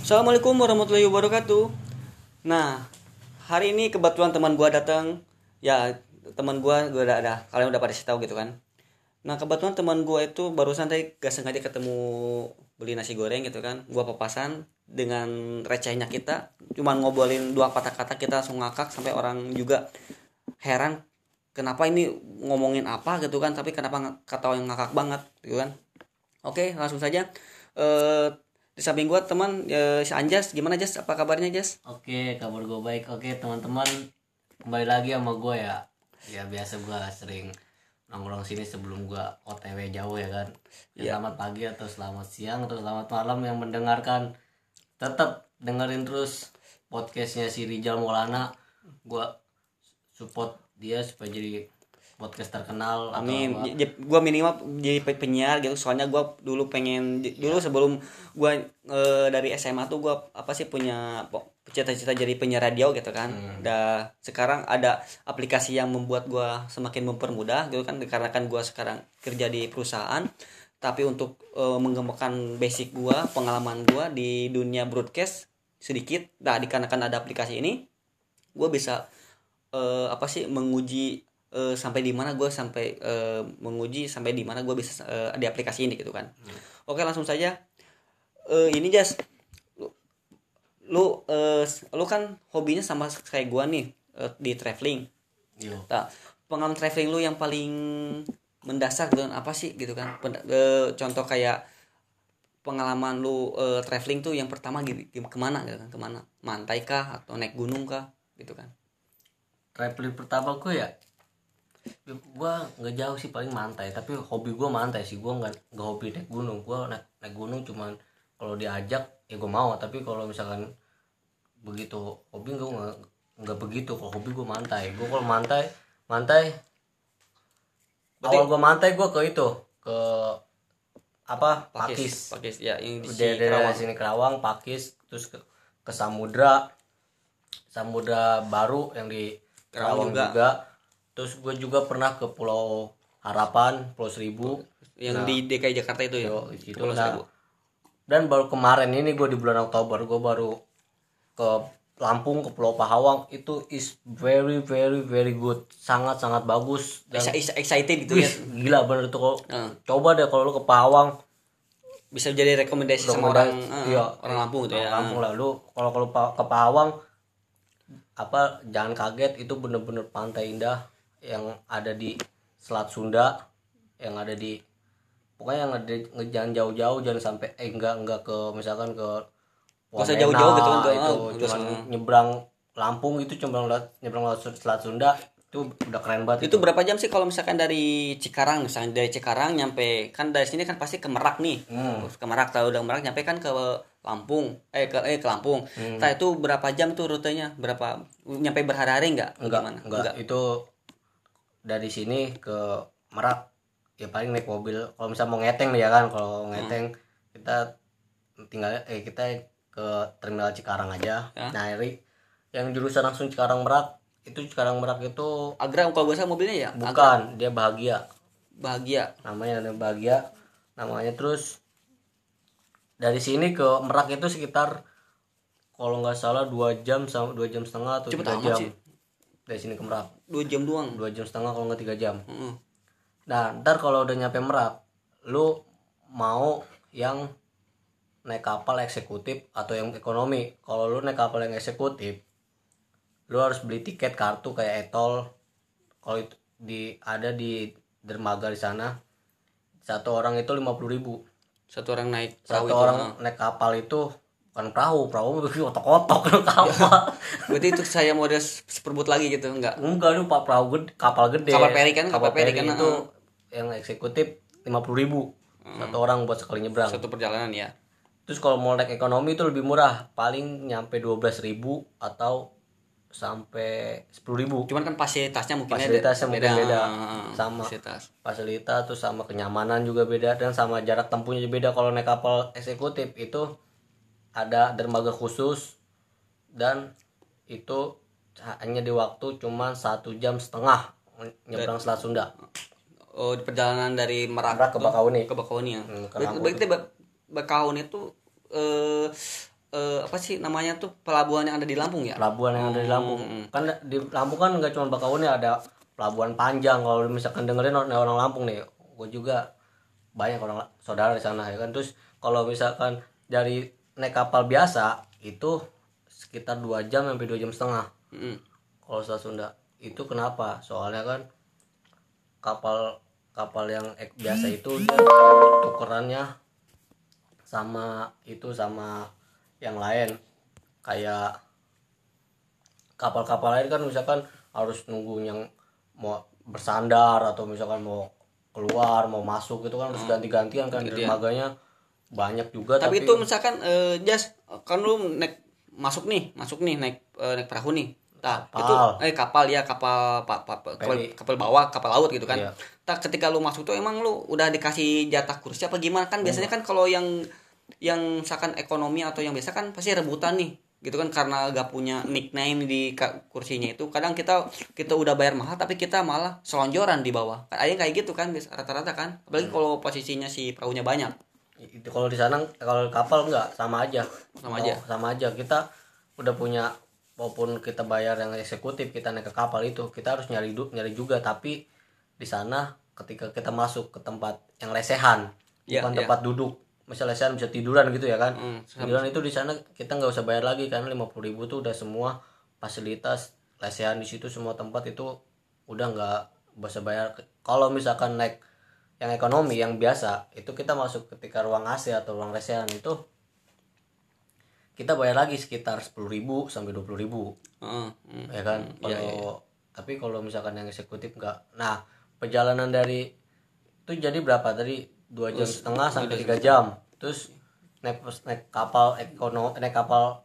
Assalamualaikum warahmatullahi wabarakatuh. Nah, hari ini kebetulan teman gua datang. Ya, teman gua gua udah ada. Kalian udah pada tahu gitu kan. Nah, kebetulan teman gua itu barusan tadi gak sengaja ketemu beli nasi goreng gitu kan. Gua papasan dengan recehnya kita, cuman ngobrolin dua kata-kata kita langsung ngakak sampai orang juga heran kenapa ini ngomongin apa gitu kan, tapi kenapa kata yang ngakak banget gitu kan. Oke, langsung saja. Eh di samping gua teman eh, si Anjas, gimana Jas? Apa kabarnya Jas? Oke, kabar gue baik. Oke, teman-teman, kembali lagi sama gue ya. Ya biasa gue sering nongkrong sini sebelum gue OTW jauh ya kan. Ya, Selamat pagi atau selamat siang atau selamat malam yang mendengarkan. Tetap dengerin terus podcastnya si Rijal Maulana. Gue support dia supaya jadi podcast terkenal. atau Amin. apa. J- gua minimal jadi pe- penyiar gitu. Soalnya gua dulu pengen j- dulu sebelum gua eh, dari SMA tuh gua apa sih punya cita-cita jadi penyiar radio gitu kan. Dah sekarang ada aplikasi yang membuat gua semakin mempermudah gitu kan dikarenakan gua sekarang kerja di perusahaan tapi untuk eh, mengembangkan basic gua, pengalaman gua di dunia broadcast sedikit. Nah, dikarenakan ada aplikasi ini gue bisa eh, apa sih menguji eh, sampai di mana gue sampai eh, menguji sampai di mana gue bisa eh, di aplikasi ini gitu kan. Oke langsung saja. Eh, ini jas. Lu lu, eh, lu kan hobinya sama kayak gue nih eh, di traveling. Yo. nah pengalaman traveling lu yang paling mendasar kan apa sih gitu kan? Eh, contoh kayak pengalaman lu eh, traveling tuh yang pertama gitu ke mana gitu kan? Ke mana? Mantai kah atau naik gunung kah gitu kan? Traveling pertama gue ya gue nggak jauh sih paling mantai. Tapi hobi gue mantai sih. Gue nggak nggak hobi naik gunung. Gue naik, naik gunung cuman kalau diajak ya gue mau. Tapi kalau misalkan begitu hobi gue nggak nggak begitu. Kalau hobi gue mantai. Gue kalau mantai mantai Berarti- awal gue mantai gue ke itu. Ke apa? Pakis, Pakis, Pakis. Ya yang di si dari, dari Kerawang. sini Kerawang Pakis. Terus ke, ke Samudra. Samudra baru yang di Kerawang Kerawang juga. juga. Terus gue juga pernah ke Pulau Harapan Pulau Seribu yang di DKI Jakarta itu ya. Situ. Pulau Nah, Seribu. dan baru kemarin ini gue di bulan Oktober gue baru ke Lampung ke Pulau Pahawang itu is very very very good sangat sangat bagus dan Ex- ex- excited gitu ya. gila bener tuh kalau Heeh. coba deh kalau lu ke Pahawang Bisa jadi rekomendasi sama orang eh, iya, orang Lampung gitu ya. Lampung lah lu kalau kalau ke Pahawang apa jangan kaget itu bener-bener pantai indah yang ada di Selat Sunda yang ada di pokoknya yang ada jangan jauh-jauh jangan sampai eh enggak enggak ke misalkan ke Gak usah Wamena, jauh-jauh gitu, enggak, itu enggak cuman nyebrang Lampung itu nyebrang lewat Selat Sunda itu udah keren banget Itu berapa jam sih kalau misalkan dari Cikarang misalnya dari Cikarang nyampe kan dari sini kan pasti ke Merak nih. Hmm. Ke Merak tahu udah Merak nyampe kan ke Lampung. Eh ke eh ke Lampung. Hmm. Nah, itu berapa jam tuh rutenya? Berapa nyampe berhari-hari enggak? enggak, Gimana? enggak itu dari sini ke Merak ya paling naik mobil kalau misalnya mau ngeteng ya kan kalau ngeteng kita tinggal eh kita ke terminal Cikarang aja Ya. nyari yang jurusan langsung Cikarang Merak itu Cikarang Merak itu Agra kalau gue salah mobilnya ya Agra. bukan dia bahagia bahagia. namanya ada bahagia namanya terus dari sini ke Merak itu sekitar kalau nggak salah dua jam sama dua jam setengah atau tiga jam sih. Dari sini ke Merak. Dua jam doang. dua jam setengah kalau nggak tiga jam. Heeh. nah ntar kalau udah nyampe Merak lu mau yang naik kapal eksekutif atau yang ekonomi. Kalau lu naik kapal yang eksekutif lu harus beli tiket kartu kayak etol. Kalau itu di ada di dermaga di sana satu orang itu lima ribu. Satu orang naik satu orang naik kapal itu kan perahu perahu begitu otok-otok kapal Berarti itu saya model seperbut lagi gitu enggak? enggak lu pak perahu gede kapal gede. Kapal peri kan, kapal peri kan, itu yang eksekutif lima ribu. Satu orang buat sekali nyebrang. Satu perjalanan ya. terus kalau mau naik ekonomi itu lebih murah. Paling nyampe ribu atau sampai ribu. Cuman kan fasilitasnya mungkin fasilitasnya mungkin beda. Heeh, sama fasilitas. fasilitas terus sama kenyamanan juga beda. Dan sama jarak tempuhnya juga beda. Kalau naik kapal eksekutif itu ada dermaga khusus dan itu hanya di waktu cuman satu jam setengah nyebrang Selat Sunda. Oh, di perjalanan dari Merak Merak ke tuh Bakauni ke Bakauheni ya. Hmm, Berarti Bakauheni itu eh eh, apa sih namanya tuh pelabuhan yang ada di Lampung ya? Pelabuhan yang ada di Lampung. kan di Lampung kan nggak cuma Bakauni ada pelabuhan panjang. Kalau misalkan dengerin orang, orang Lampung nih gue juga banyak orang saudara di sana ya kan? Terus kalau misalkan dari naik kapal biasa itu sekitar dua jam sampai dua jam setengah. Mm. kalau selat Sunda. Itu kenapa? Soalnya kan kapal kapal yang ek- biasa itu dia tukerannya sama itu sama yang lain. Kayak kapal-kapal lain kan misalkan harus nunggu yang mau bersandar atau misalkan mau keluar mau masuk itu kan harus ganti-gantian kan dermaganya banyak juga tapi, tapi, itu misalkan eh, jas kan lu naik masuk nih masuk nih naik eh, naik perahu nih. Nah, Kapal. itu eh kapal ya kapal pa, pa- pa- kapal, kapal bawah kapal laut gitu kan. Iya. Tak ketika lu masuk tuh emang lu udah dikasih jatah kursi apa gimana? Kan biasanya kan kalau yang yang misalkan ekonomi atau yang biasa kan pasti rebutan nih gitu kan karena gak punya nickname di kursinya itu. Kadang kita kita udah bayar mahal tapi kita malah selonjoran di bawah. Kan ada yang kayak gitu kan rata-rata kan. Apalagi kalau posisinya si perahunya banyak itu kalau di sana kalau kapal enggak sama aja. Sama Oh, aja. sama aja. Kita udah punya walaupun kita bayar yang eksekutif kita naik ke kapal itu kita harus nyari du- nyari juga. Tapi di sana ketika kita masuk ke tempat yang lesehan Iya, bukan iya. tempat duduk. Misalnya lesehan bisa tiduran gitu ya kan? Hmm, tiduran itu di sana kita nggak usah bayar lagi karena lima ribu tuh udah semua fasilitas lesehan di situ semua tempat itu udah nggak usah bayar. Kalau misalkan naik yang ekonomi yang biasa itu kita masuk ketika ruang AC atau ruang lesehan itu kita bayar lagi sekitar 10.000 sampai 20.000 Heeh, hmm. ya kan? kalau tapi kalau misalkan yang eksekutif enggak nah perjalanan dari itu jadi berapa? Tadi dua jam setengah sampai tiga jam. Terus naik naik kapal ekono naik kapal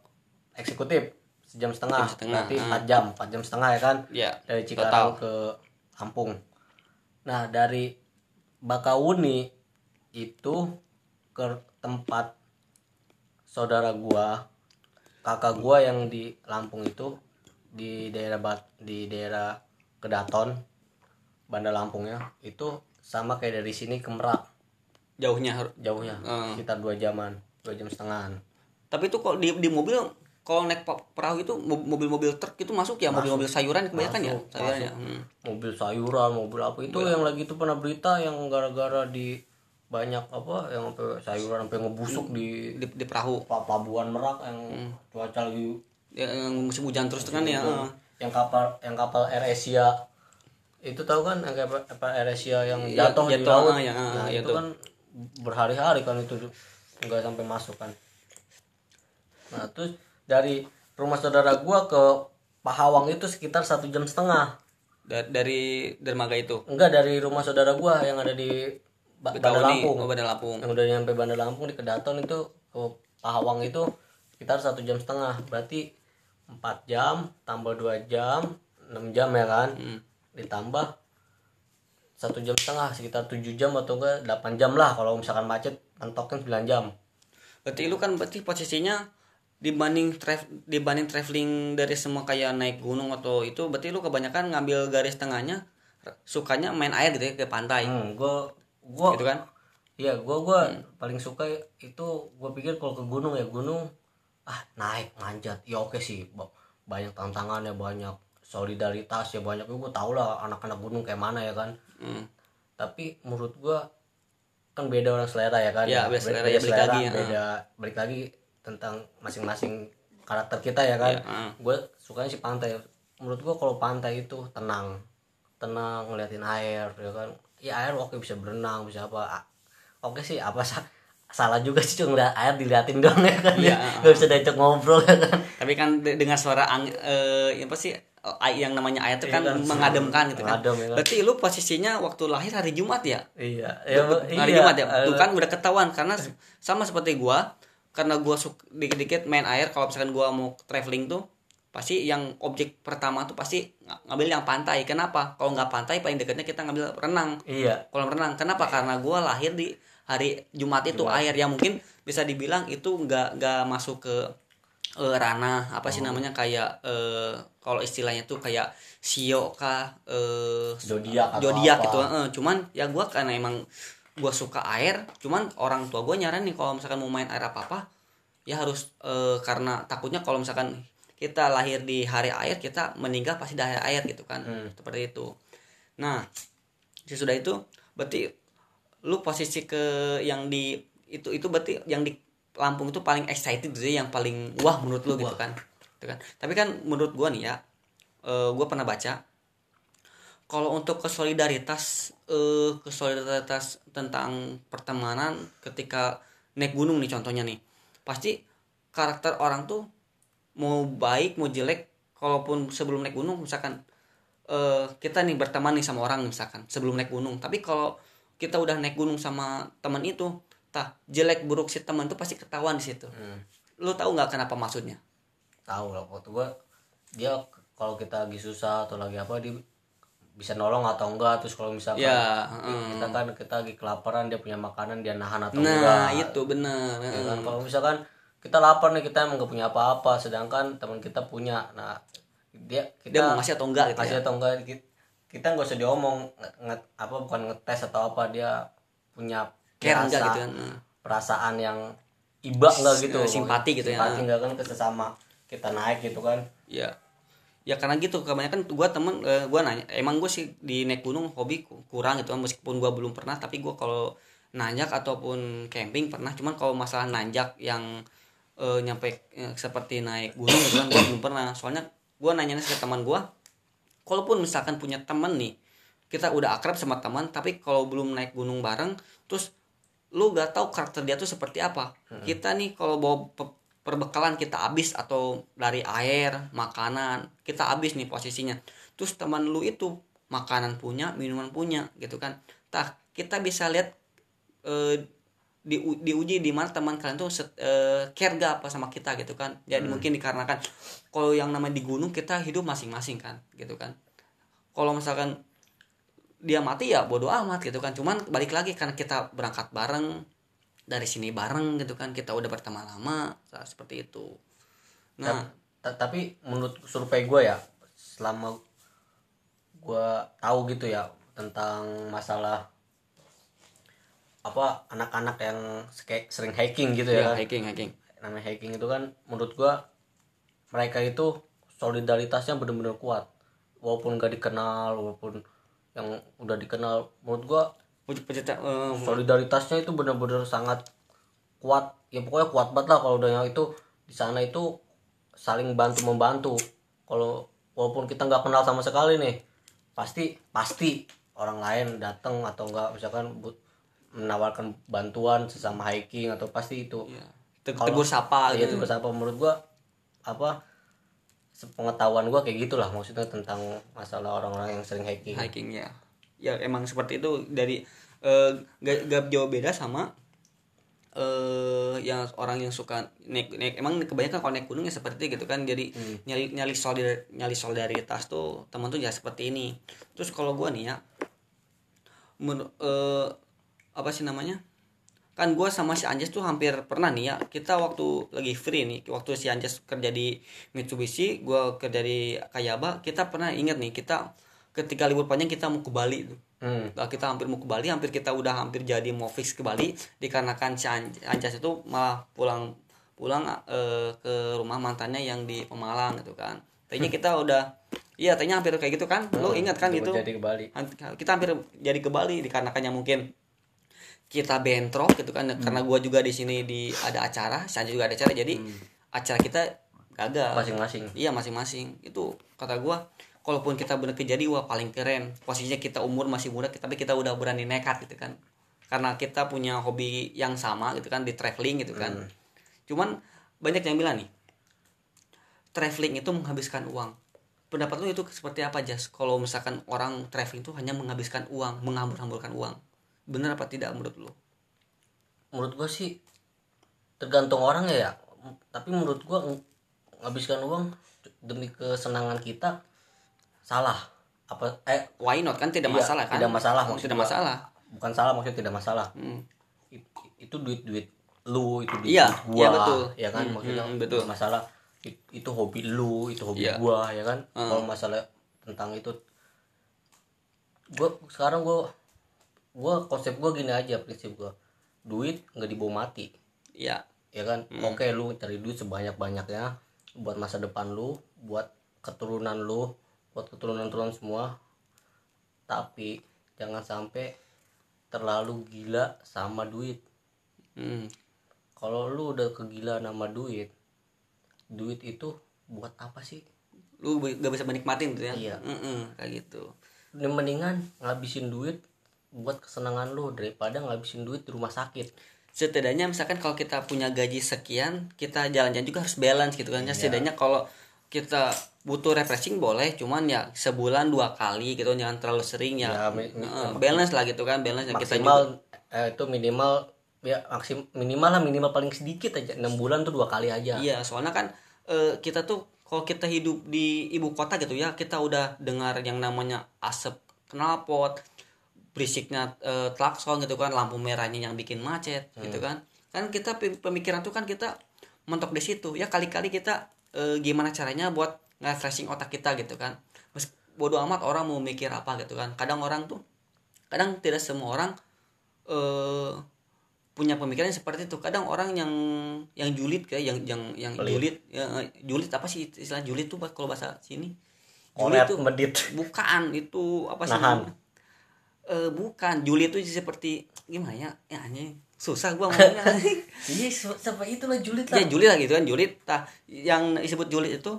eksekutif sejam setengah, setengah, berarti empat jam empat jam setengah ya kan? Ya dari Cikarang ke Lampung. Nah dari Bakauni itu ke tempat saudara gua kakak gua yang di Lampung itu di daerah Bat di daerah Kedaton Banda Lampung ya. Itu sama kayak dari sini ke Merak. Jauhnya jauhnya Hmm. sekitar dua jaman dua jam setengahan. Tapi itu kok di di mobil kalau naik perahu itu mo- mobil-mobil truk itu masuk ya? Mobil-mobil sayuran kebanyakan ya? Masuk, sayuran ya? Masuk. Hmm. mobil sayuran mobil apa itu yang lagi itu pernah berita yang gara-gara di banyak apa yang sampai sayuran sampai ngebusuk di di, di perahu. Pa- pelabuhan Merak yang Hmm. cuaca lagi Ya, yang musim hujan terus kan ya yang kapal yang kapal Air Asia. Itu tahu kan yang kapal, Air Asia yang Iya, jatuh, di jatuh, laut? ah, ya, ah, nah ya itu tuh. kan berhari-hari kan itu nggak sampai masuk kan. Nah terus dari rumah saudara gua ke Pahawang itu sekitar satu jam setengah. Da- dari dermaga itu? Enggak dari rumah saudara gua yang ada di ba Bandar Lampung. oh, Bandar Lampung. Yang udah nyampe Bandar Lampung di Kedaton itu ke Pahawang itu sekitar satu jam setengah. Berarti empat jam tambah dua jam 6 jam ya kan? Hmm. ditambah satu jam setengah sekitar 7 jam atau enggak 8 jam lah kalau misalkan macet mentoknya 9 jam. Berarti lu kan berarti posisinya dibanding traf dibanding traveling dari semua kayak naik gunung atau itu berarti lu kebanyakan ngambil garis tengahnya sukanya main air gitu ya ke pantai. Hmm, gua gua gitu kan? Iya, gua gua paling suka itu gua pikir kalau ke gunung ya gunung ah naik manjat. Ya oke sih Ba- banyak tantangannya banyak solidaritas ya banyak. Gua tau lah anak-anak gunung kayak mana ya kan. Hmm. tapi menurut gua kan beda orang selera ya kan. Ya, beda selera, ya, balik lagi, ya. beda balik lagi tentang masing-masing karakter kita ya kan Ya, ah. gue sukanya sih pantai menurut gua kalau pantai itu tenang tenang ngeliatin air ya kan ya air oke bisa berenang bisa apa oke sih apa sa- salah juga sih cuma ngeliat air diliatin doang ya kan Iya, nggak bisa diajak ngobrol ya kan tapi kan de- dengan suara ang eh apa sih eh, yang namanya air itu kan Iya kan, mengademkan gitu kan. mengadem, ya kan. Berarti lu posisinya waktu lahir hari Jumat ya? iya ya, hari iya Jumat ya. eh, Tuh kan udah ketahuan karena sama seperti gua karena gua suka dikit-dikit main air kalau misalkan gua mau traveling tuh pasti yang objek pertama tuh pasti ng- ngambil yang pantai. Kenapa? Kalau nggak pantai paling dekatnya kita ngambil renang. iya Kolam renang. Kenapa? Karena gua lahir di hari Jumat itu air yang mungkin bisa dibilang itu nggak nggak masuk ke eh, ranah apa Oh. sih namanya kayak eh, kalau istilahnya tuh kayak sio kah eh, Zodiak zodiak gitu eh, cuman ya gua karena emang gua suka air cuman orang tua gua nyaran nih kalau misalkan mau main air apa apa ya harus eh, karena takutnya kalau misalkan kita lahir di hari air kita meninggal pasti di hari air gitu kan. Seperti itu. Nah sesudah itu berarti lu posisi ke yang di itu itu berarti yang di Lampung itu paling excited ya, yang paling wah menurut lu gitu kan. Gitu kan. Tapi kan menurut gua nih ya eh, gua pernah baca kalau untuk kesolidaritas eh kesolidaritas tentang pertemanan ketika naik gunung nih contohnya nih. Pasti karakter orang tuh mau baik mau jelek kalaupun sebelum naik gunung misalkan eh kita nih berteman nih sama orang misalkan sebelum naik gunung. Tapi kalau kita udah naik gunung sama teman itu tah jelek buruk si teman tuh pasti ketahuan di situ. Hmm. lu tahu nggak kenapa maksudnya? Tahu lah waktu gua dia kalau kita lagi susah atau lagi apa dia bisa nolong atau enggak. Terus kalau misalkan ya kita kan kita lagi kelaparan dia punya makanan dia nahan atau nah enggak. itu bener Ya kan? kalau misalkan kita lapar nih kita emang gak punya apa-apa. Sedangkan teman kita punya. Nah dia kita dia mau ngasih atau enggak gitu kasih ya? atau enggak kita, kita nggak usah diomong nge- nge- apa bukan ngetes atau apa. Dia punya care enggak perasa- gitu kan? Nah. perasaan yang iba enggak gitu. Simpati gitu ya. simpati enggak kan ke sesama kita naik gitu kan. Ya ya karena gitu kebanyakan gua temen eh, gua nanya emang gue sih di naik gunung hobi ku- kurang gitu kan meskipun gua belum pernah tapi gua kalau nanjak ataupun camping pernah cuman kalau masalah nanjak yang eh, nyampe eh, seperti naik gunung gitu kan gua belum pernah. Soalnya gua nanya ke teman gua kalaupun misalkan punya temen nih kita udah akrab sama teman tapi kalau belum naik gunung bareng terus lu gak tahu karakter dia tuh seperti apa. Kita nih kalau bawa perbekalan kita habis atau dari air makanan kita habis nih posisinya. Terus teman lu itu makanan punya minuman punya gitu kan. Tah kita bisa lihat eh, di diuji di mana teman kalian tuh set, eh, care gak apa sama kita gitu kan. Jadi mungkin dikarenakan kalau yang namanya di gunung kita hidup masing-masing kan gitu kan. Kalau misalkan dia mati ya bodoh amat gitu kan. Cuman balik lagi karena kita berangkat bareng dari sini bareng gitu kan kita udah berteman lama seperti itu. Nah Ta- tapi menurut survei gue ya selama gue tahu gitu ya tentang masalah apa anak-anak yang sering hiking gitu ya ya, kan. hiking hiking. Namanya hiking itu kan menurut gue mereka itu solidaritasnya benar-benar kuat. Walaupun gak dikenal walaupun yang udah dikenal menurut gue Puji- puji- eh, solidaritasnya itu benar-benar sangat kuat. Ya pokoknya kuat banget lah kalau udah yang itu. Di sana itu saling bantu membantu. Kalau walaupun kita nggak kenal sama sekali nih pasti pasti orang lain datang atau enggak misalkan bu- menawarkan bantuan sesama hiking atau pasti itu. Ya. Teg- tegur sapa ya gitu. itu apa menurut gua apa sepengetahuan gua kayak gitulah maksudnya tentang masalah orang-orang yang sering hiking. Hiking ya ya emang seperti itu. Dari eh, gak, gak jauh beda sama eh yang orang yang suka naik naik emang kebanyakan kalau naik gunung ya seperti itu gitu kan. Jadi nyali nyali solidar nyali solidaritas tuh teman tuh ya seperti ini. Terus kalau gua nih ya men- eh, apa sih namanya? Kan gua sama si Anjas tuh hampir pernah nih ya kita waktu lagi free nih waktu si Anjas kerja di Mitsubishi gua kerja di Kayaba kita pernah ingat nih kita ketika libur panjang kita mau ke Bali tuh. Hmm. Nah, kita hampir mau ke Bali hampir kita udah hampir jadi mau fix ke Bali dikarenakan si An- Anjas itu malah pulang pulang eh, ke rumah mantannya yang di Pemalang gitu kan. Tadinya kita udah iya tadinya hampir kayak gitu kan. Lo ingat kan gitu? jadi ke Bali. Kita hampir jadi ke Bali dikarenakan yang mungkin kita bentrok gitu kan. Karena gua juga di sini di ada acara si Anjas juga ada acara jadi acara kita gagal. Masing-masing. Iya masing-masing. Itu kata gua kalaupun kita bener kejadi wah paling keren. Posisinya kita umur masih muda tapi kita udah berani nekat gitu kan. Karena kita punya hobi yang sama gitu kan di traveling gitu kan. Cuman banyak yang bilang nih traveling itu menghabiskan uang. Pendapat lu itu seperti apa Jas? Kalau misalkan orang traveling itu hanya menghabiskan uang menghambur-hamburkan uang. Bener apa tidak menurut lu? Menurut gua sih tergantung orang ya, ya. tapi menurut gua ng- menghabiskan uang demi kesenangan kita salah. Apa? Eh why not? Kan tidak Iya, masalah kan? tidak masalah maksud tidak masalah. Bukan salah maksudnya tidak masalah. Hmm. It- itu duit duit lu itu duit Iya, gua iya, betul. ya kan? Hmm, maksudnya hmm, betul. masalah. It- itu hobi lu itu hobi Iya. gua ya kan? Hmm. kalau masalah tentang itu gua sekarang gua gua konsep gua gini aja prinsip gua. Duit nggak dibawa mati. Ya ya kan? Oke lu cari duit sebanyak banyaknya buat masa depan lu buat keturunan lu buat keturunan keturunan semua. Tapi jangan sampai terlalu gila sama duit. Hmm. kalau lu udah kegila nama duit duit itu buat apa sih? Lu gak bisa menikmatin tuh ya? Iya. Mm-mm, kayak gitu. Ini mendingan ngabisin duit buat kesenangan lu daripada ngabisin duit di rumah sakit. Setidaknya misalkan kalau kita punya gaji sekian kita jalan-jalan juga harus balance gitu kan ya. Setidaknya kalau kita butuh refreshing boleh cuman ya sebulan dua kali gitu jangan terlalu sering ya, Ya, mi- mi- balance lah gitu kan balance yang kita juga maksimal eh, itu minimal ya maksim minimal lah minimal paling sedikit aja enam bulan tuh dua kali aja. Iya soalnya kan eh, kita tuh kalau kita hidup di ibu kota gitu ya kita udah dengar yang namanya asap knalpot berisiknya eh, klakson gitu kan lampu merahnya yang bikin macet gitu kan. Kan kita pe- pemikiran tuh kan kita mentok di situ. Ya kali-kali kita eh, gimana caranya buat nge-refreshing otak kita gitu kan. Bodoh amat orang mau mikir apa gitu kan. Kadang orang tuh kadang tidak semua orang eh punya pemikiran seperti itu. Kadang orang yang yang julid kayak yang yang yang julid ya, eh, julid apa sih istilah julid tuh kalau bahasa sini? Julid tuh medit. bukan itu apa sih? Eh, bukan. Julid itu seperti gimana ya? Ya anjing susah gua ngomongnya. Iya sampai itulah julid lah. ya julid lah gitu kan julid. Tah yang disebut julid itu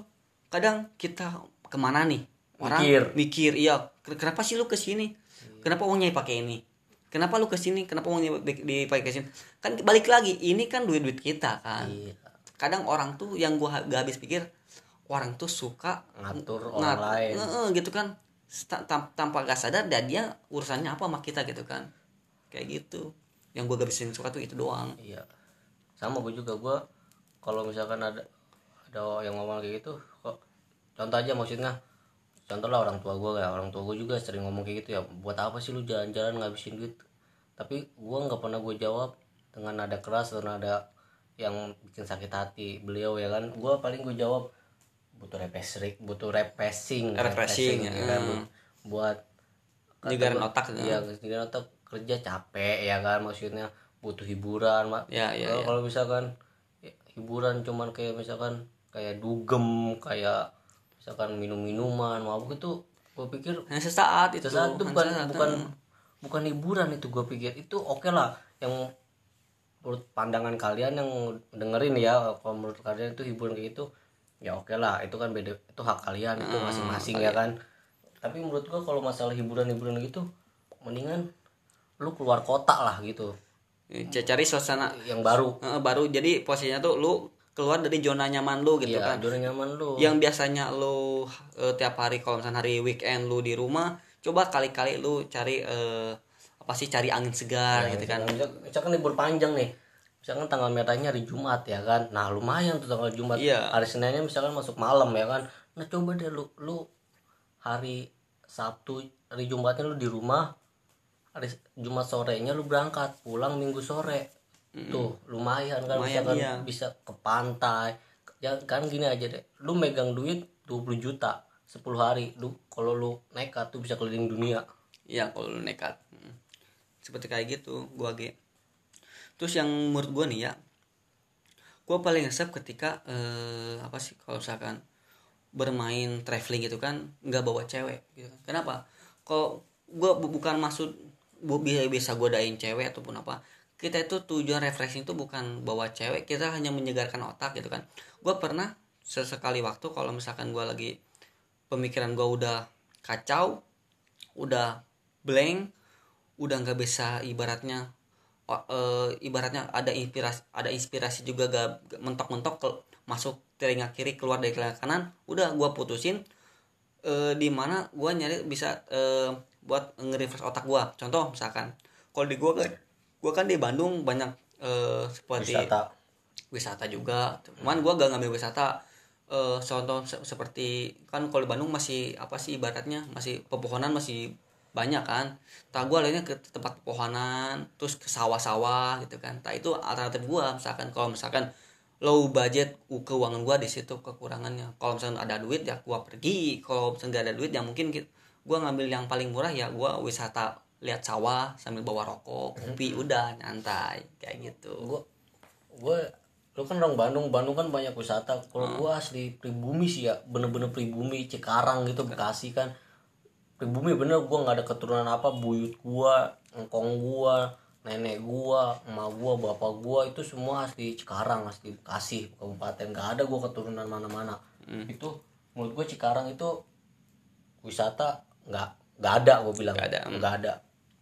kadang kita ke mana nih? Orang Mikir. mikir iya "Ken- kenapa sih lu ke sini kenapa uangnya dipakai ini? Kenapa lu ke sini kenapa uangnya di- dipakai ke sini kan balik lagi ini kan duit duit kita kan. Iya. kadang orang tuh yang gua gak habis pikir orang tuh suka ngatur ngat- orang lain. nge- gitu kan. Tanpa gak sadar dan dia urusannya apa sama kita gitu kan. Kayak gitu yang gua gak bisa suka tuh itu doang. Iya. Sama gue juga gue kalau misalkan ada ada yang ngomong kayak gitu kok contoh aja maksudnya. Contoh lah orang tua gue ya orang tua gue juga sering ngomong kayak gitu ya buat apa sih lu jalan-jalan ngabisin duit? Tapi gue nggak pernah gue jawab dengan nada keras atau nada yang bikin sakit hati. Beliau ya kan gue paling gue jawab butuh refreshing butuh refreshing Refreshing, ya kan hmm. buat gua, otak gitu. iya nyegarin otak kerja capek ya kan? Maksudnya butuh hiburan mak. Ya, ya, kalau ya. kalau misalkan ya, hiburan cuman kayak misalkan kayak dugem kayak misalkan minum minuman mabuk itu gue pikir hanya sesaat itu. sesaat itu bukan sesaat. bukan bukan hiburan itu gue pikir. Itu oke lah yang menurut pandangan kalian yang dengerin ya kalau menurut kalian itu hiburan kayak gitu ya oke lah. Itu kan beda itu hak kalian itu masing-masing ya kan? Tapi menurut gua kalau masalah hiburan-hiburan gitu mendingan lu keluar kota lah gitu. Ya, cari suasana yang baru. Eh, baru. Jadi posisinya tuh lu keluar dari zona nyaman lu gitu ya kan. zona nyaman lu. Yang biasanya lu eh, tiap hari kalau misalnya hari weekend lu di rumah coba kali-kali lu cari eh, apa sih cari angin segar gitu kan. misal- misalkan libur panjang nih. Misalkan tanggal merahnya hari Jumat ya kan. Nah lumayan tuh tanggal Jumat. Iya. hari Seninnya misalkan masuk malam ya kan. Nah coba deh lu lu hari Sabtu hari Jumatnya lu di rumah hari Jumat sorenya lu berangkat pulang Minggu sore. Tuh lumayan kan Lumayan, misalkan iya. bisa ke pantai. Ya kan gini aja deh lu megang duit 20 juta 10 hari lu kalau lu nekat tuh bisa keliling dunia. Iya kalau lu nekat. Hmm. seperti kayak gitu gua ge terus yang menurut gua nih ya gua paling resep ketika eh, apa sih kalau misalkan bermain traveling gitu kan nggak bawa cewek gitu kan. Kenapa? Kalau gua bu- bukan maksud bisa bisa godain cewek ataupun apa kita itu tujuan refreshing itu bukan bawa cewek kita hanya menyegarkan otak gitu kan. Gua pernah sesekali waktu kalau misalkan gua lagi pemikiran gua udah kacau udah blank udah nggak bisa ibaratnya eh, ibaratnya ada inspirasi ada inspirasi juga gak, mentok-mentok ke masuk telinga kiri keluar dari telinga kanan udah gua putusin eh, di mana gua nyari bisa eh, buat nge-refresh otak gua. Contoh misalkan kalau di gua kan gua kan di Bandung banyak eh, seperti wisata. Wisata juga. Cuman gua gak ngambil wisata Eh, contoh se- seperti kan kalau di Bandung masih apa sih ibaratnya masih pepohonan masih banyak kan. Tak gua lainnya ke tempat pepohonan terus ke sawah-sawah gitu kan. Tak itu alternatif gua misalkan kalau misalkan low budget keuangan gua di situ kekurangannya. Kalau misalkan ada duit ya gua pergi. Kalau misalkan nggak ada duit ya mungkin gua ngambil yang paling murah ya gua wisata lihat sawah sambil bawa rokok kopi udah nyantai kayak gitu. Gue gue lu kan orang Bandung Bandung kan banyak wisata. Kalau gua asli pribumi sih ya bener-bener pribumi Cikarang gitu Bekasi kan. Pribumi bener gua nggak ada keturunan apa buyut gua engkong gua nenek gua emak gua bapak gua itu semua asli Cikarang asli Bekasi kabupaten. Nggak ada gua keturunan mana-mana. Itu menurut gua Cikarang itu wisata nggak nggak ada gua bilang. Nggak ada, nggak ada.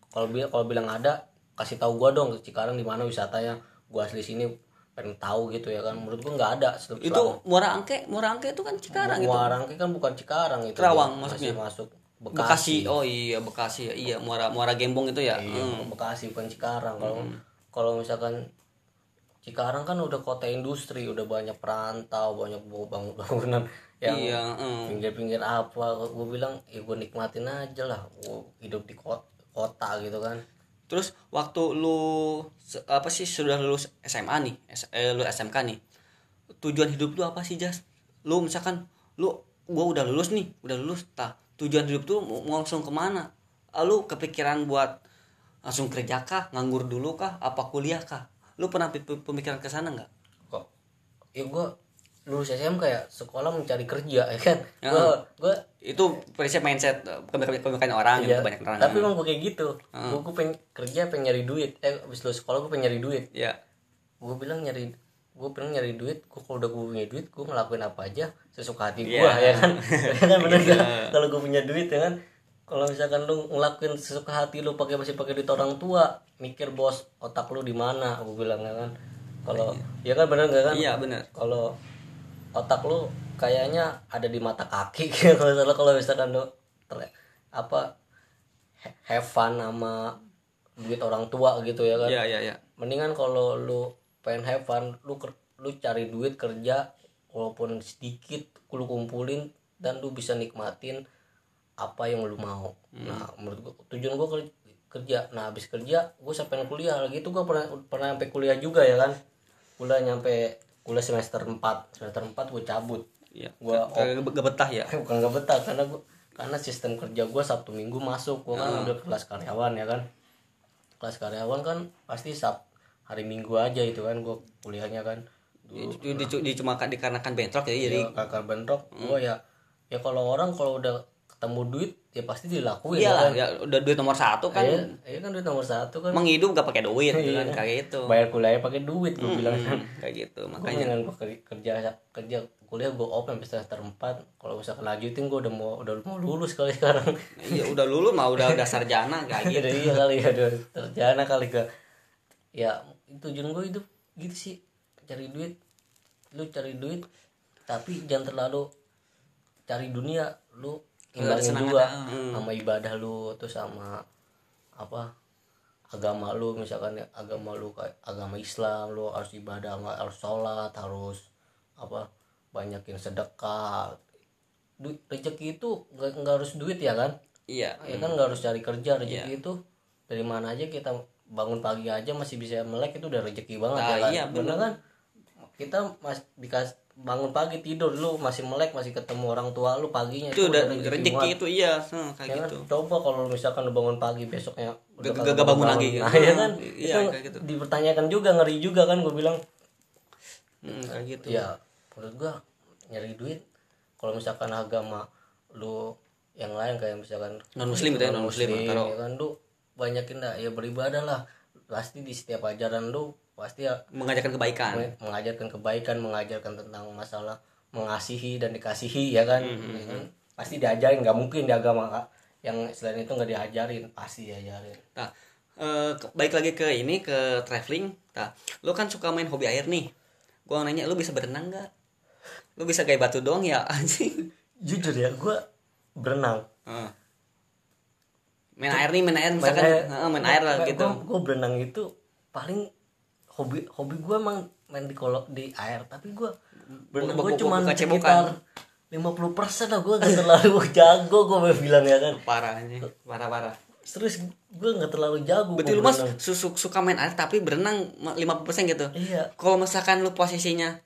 Kalau bilang kalau bilang ada kasih tahu gua dong Cikarang di mana wisatanya. Gua asli sini pengen tahu gitu ya kan. Menurut gua nggak ada Sel- itu Muara Angke Muara Angke itu kan Cikarang itu? Muarangke kan bukan Cikarang itu Kerawang Masih maksudnya? masuk Bekasi. Bekasi, oh iya Bekasi. Ya iya Muara Muara Gembong itu ya? Iya, Hmm. Bekasi bukan Cikarang. Kalau kalau misalkan Cikarang kan udah kota industri udah banyak perantau banyak bangun bangunan yang iya hmm. pinggir-pinggir apa gue bilang ya gue nikmatin aja lah gue hidup di kota, kota gitu kan. Terus waktu lu apa sih sudah lulus SMA nih S- eh, lu SMK nih tujuan hidup lu apa sih Jas? Lu misalkan lu gua udah lulus nih udah lulus tah tujuan hidup tuh mau langsung ke mana? Ah, lu kepikiran buat langsung kerja kah nganggur dulu kah apa kuliah kah? Lu pernah pemikiran ke sana nggak? Kok? Ya gue lulus SMK ya sekolah mencari kerja ya kan? Gue gue itu prinsip mindset eh, kebanyakan orang Iya, gitu banyak orang. Tapi emang gue kayak gitu. Gue gue pengen kerja pengen nyari duit. Eh abis lulus sekolah gue pengen nyari duit. Ya gue bilang nyari gue pengen nyari duit gue kalau udah gue punya duit gue ngelakuin apa aja sesuka hati gue Iya. ya kan? Ya kan bener gak kalau gue punya duit ya kan? Kalau misalkan lu ngelakuin sesuka hati lu pakai masih pakai duit orang tua mikir bos otak lu di mana gue bilang ya kan? Kalau ya kan bener gak kan? Iya benar kalau otak lu kayaknya ada di mata kaki kalau misalnya kalau misalkan lu ter- apa have fun sama duit orang tua gitu ya kan? Iya iya iya. Mendingan kalau lu pengen have fun lu lu cari duit kerja walaupun sedikit lu kumpulin dan lu bisa nikmatin apa yang lu mau. Nah menurut gua tujuan gua ker- kerja. Nah habis kerja gua sampai kuliah. Lagi itu gua pernah pernah sampai kuliah juga ya kan? Kuliah nyampe kuliah semester 4 semester 4 gua cabut. Iya. Gua Gak- gak- gak betah ya? Bukan gak betah karena gua karena sistem kerja gua sabtu minggu masuk. Gua kan udah kelas karyawan ya kan. Kelas karyawan kan pasti sab hari minggu aja itu kan gua kuliahnya kan. Di, di, di- di- cuma ka- dikarenakan bentrok ya jadi ya, kakak bentrok. Gua ya ya kalau orang kalau udah ketemu duit ya pasti dilakuin iya ya lah kan? ya udah duit nomor satu kan. Iya, iya kan duit nomor satu kan. Menghidup gak pakai duit gitu kan Iya. kayak gitu. Bayar kuliahnya pakai duit gua bilang. kan Hmm, kayak gitu makanya. ker- kerja kerja kuliah gua open sampai semester 4 kalau misalkan lanjutin gua udah mau udah mau lulus kali sekarang. Iya udah lulus mah udah udah sarjana kayak gitu gitu. iya kali ya udah terjana kali ke ya tujuan gue hidup gitu sih cari duit. Lu cari duit tapi jangan terlalu cari dunia lu imbangin dua hmm. sama ibadah lu tuh sama apa agama lu misalkan agama lu agama Islam lu harus ibadah harus sholat harus apa banyakin sedekah. Duit rezeki itu nggak harus duit ya kan? Iya. Ya kan nggak harus cari kerja rezeki itu dari mana aja kita bangun pagi aja masih bisa melek itu udah rezeki banget Nah, ya kan? iya, bener. Kan? Kita mas dikas bangun pagi tidur lu masih melek masih ketemu orang tua lu paginya. Itu udah rezeki itu iya. Hmm, ya kayak kan gitu. coba kalau misalkan lu bangun pagi besoknya udah Gak- gak bangun lagi. nah ya kan? Iya, itu kayak gitu. dipertanyakan juga ngeri juga kan gue bilang. Hmm, kayak gitu. Ya menurut gua nyari duit. Kalau misalkan agama lu yang lain kayak misalkan non muslim gitu ya non muslim muslim ya kan lu banyakin dah. Ya beribadah lah. Pasti di setiap ajaran lu pasti ya. Mengajarkan kebaikan. Meng- mengajarkan kebaikan mengajarkan tentang masalah mengasihi dan dikasihi ya kan, Hmm, Ya kan? pasti diajarin nggak mungkin di agama Kak. yang selain itu nggak diajarin pasti diajarin. Nah eh, baik lagi ke ini ke traveling. Nah lu kan suka main hobi air nih. Gua nanya lu bisa berenang nggak? Lu bisa gaya batu dong ya anjing. Jujur ya gua berenang. Heeh. main air nih main air misalkan heeh, main air lah gitu. gue berenang itu paling hobi hobi gue emang main di kolok di air tapi gue berenang Bu- gue cuma sekitar lima puluh persen lah gue gak terlalu jago gue bilang ya kan. Parah anjing parah parah. Terus gue nggak terlalu jago gua lu mas. berenang. su- su- suka main air tapi berenang 50% gitu. Iya. Kalau misalkan lu posisinya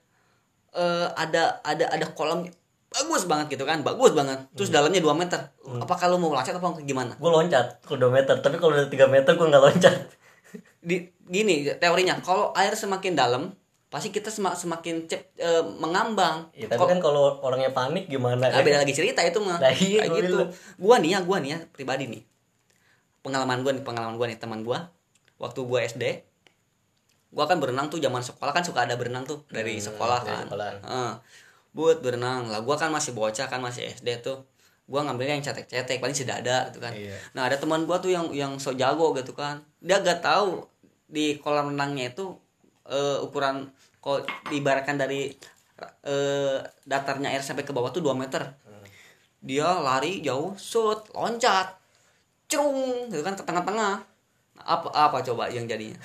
eh ada ada ada kolam bagus banget gitu kan bagus banget. Terus dalamnya 2 meter. Apakah lu mau loncat apa gimana? Gue loncat ke 2 meter. Tapi kalau udah 3 meter gue nggak loncat di gini teorinya kalau air semakin dalam pasti kita semak, semakin cep, eh, mengambang ya tapi kan kalau orangnya panik gimana Nah, beda lagi cerita itu mah. Nah, iya, Kayak gitu. bilang. Gua nih ya, gua nih ya pribadi nih. Pengalaman gua nih, pengalaman gua nih teman gua. Waktu gua SD, gua kan berenang tuh zaman sekolah kan suka ada berenang tuh dari Hmm, sekolah dari kan. sekolah. Heeh. buat berenang lah gua kan masih bocah kan masih SD tuh gua ngambilnya yang cetek-cetek paling sudah ada gitu kan. Iya. nah ada teman gua tuh yang yang so jago gitu kan. Dia gak tahu di kolam renangnya itu eh, ukuran kalau diibaratkan dari eh, datarnya air sampai ke bawah tuh 2 meter. Dia lari jauh shoot loncat cerung gitu kan ke tengah-tengah. Apa apa coba yang jadinya?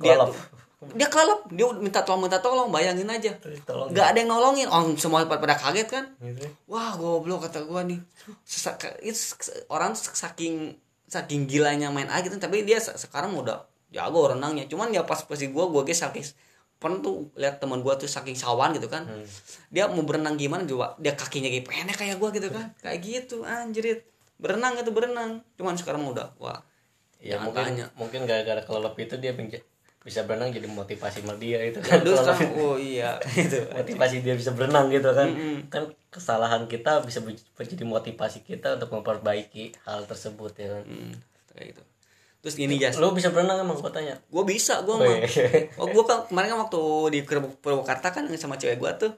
Dia tuh dia kelelep. Dia minta tolong minta tolong bayangin aja. Nggak ada yang nolongin. Orang semua pada, pada kaget kan? Gitu. wah goblok kata gua nih. Sesak, itu orang saking saking gilanya main air gitu. Tapi dia se- sekarang udah jago renangnya. Cuman ya pas posisi gua gua guys saking pernah tuh lihat teman gua tuh saking sawan gitu kan. Hmm. dia mau berenang gimana coba? Dia kakinya kayak pendek kayak gua gitu kan. Kayak gitu anjrit. Berenang itu berenang. Cuman sekarang udah wah ya Jangan mungkin tanya. mungkin gara-gara kelelep itu dia bisa berenang jadi motivasi sama dia itu kan Terus sekarang oh iya. Itu motivasi dia bisa berenang gitu kan. Mm-mm. kan kesalahan kita bisa menjadi motivasi kita untuk memperbaiki hal tersebut ya kan. Hmm, kayak gitu. Terus gini Jas. Lu bisa berenang emang gua tanya gue bisa gue Oh, mah iya. oh gue kan kemarin kan waktu di Purwakarta kan sama cewek gue tuh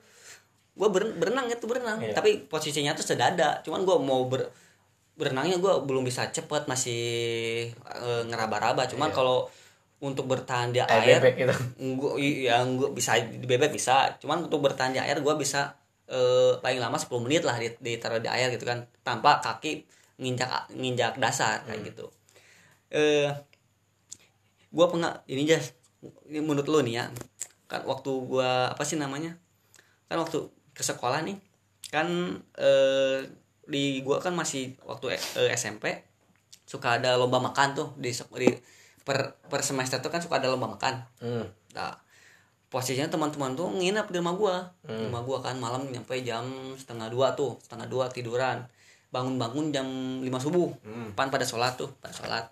gue berenang itu berenang. Iya. tapi posisinya tuh sedada cuman gue mau ber berenangnya gue belum bisa cepet masih eh, ngeraba-raba. Cuman kalau untuk bertahan di air air bebek gitu. ya bisa di bebek bisa. Cuman untuk bertahan di air gue bisa eh, paling lama 10 menit lah di- ditaruh di air gitu kan tanpa kaki nginjak nginjak dasar kayak gitu. Eh gue pengen ini jas ini menurut lo nih ya. Kan waktu gue apa sih namanya? Kan waktu ke sekolah nih kan eh, di gue kan masih waktu eh, SMP suka ada lomba makan tuh di, di per per semester tuh kan suka ada lomba makan hmm. Nah, posisinya teman-teman tuh nginep di rumah gua. Hmm. rumah gua kan malam nyampe jam setengah dua tuh, setengah dua tiduran. Bangun-bangun jam 5 subuh. Hmm. Pan pada sholat tuh, pada sholat.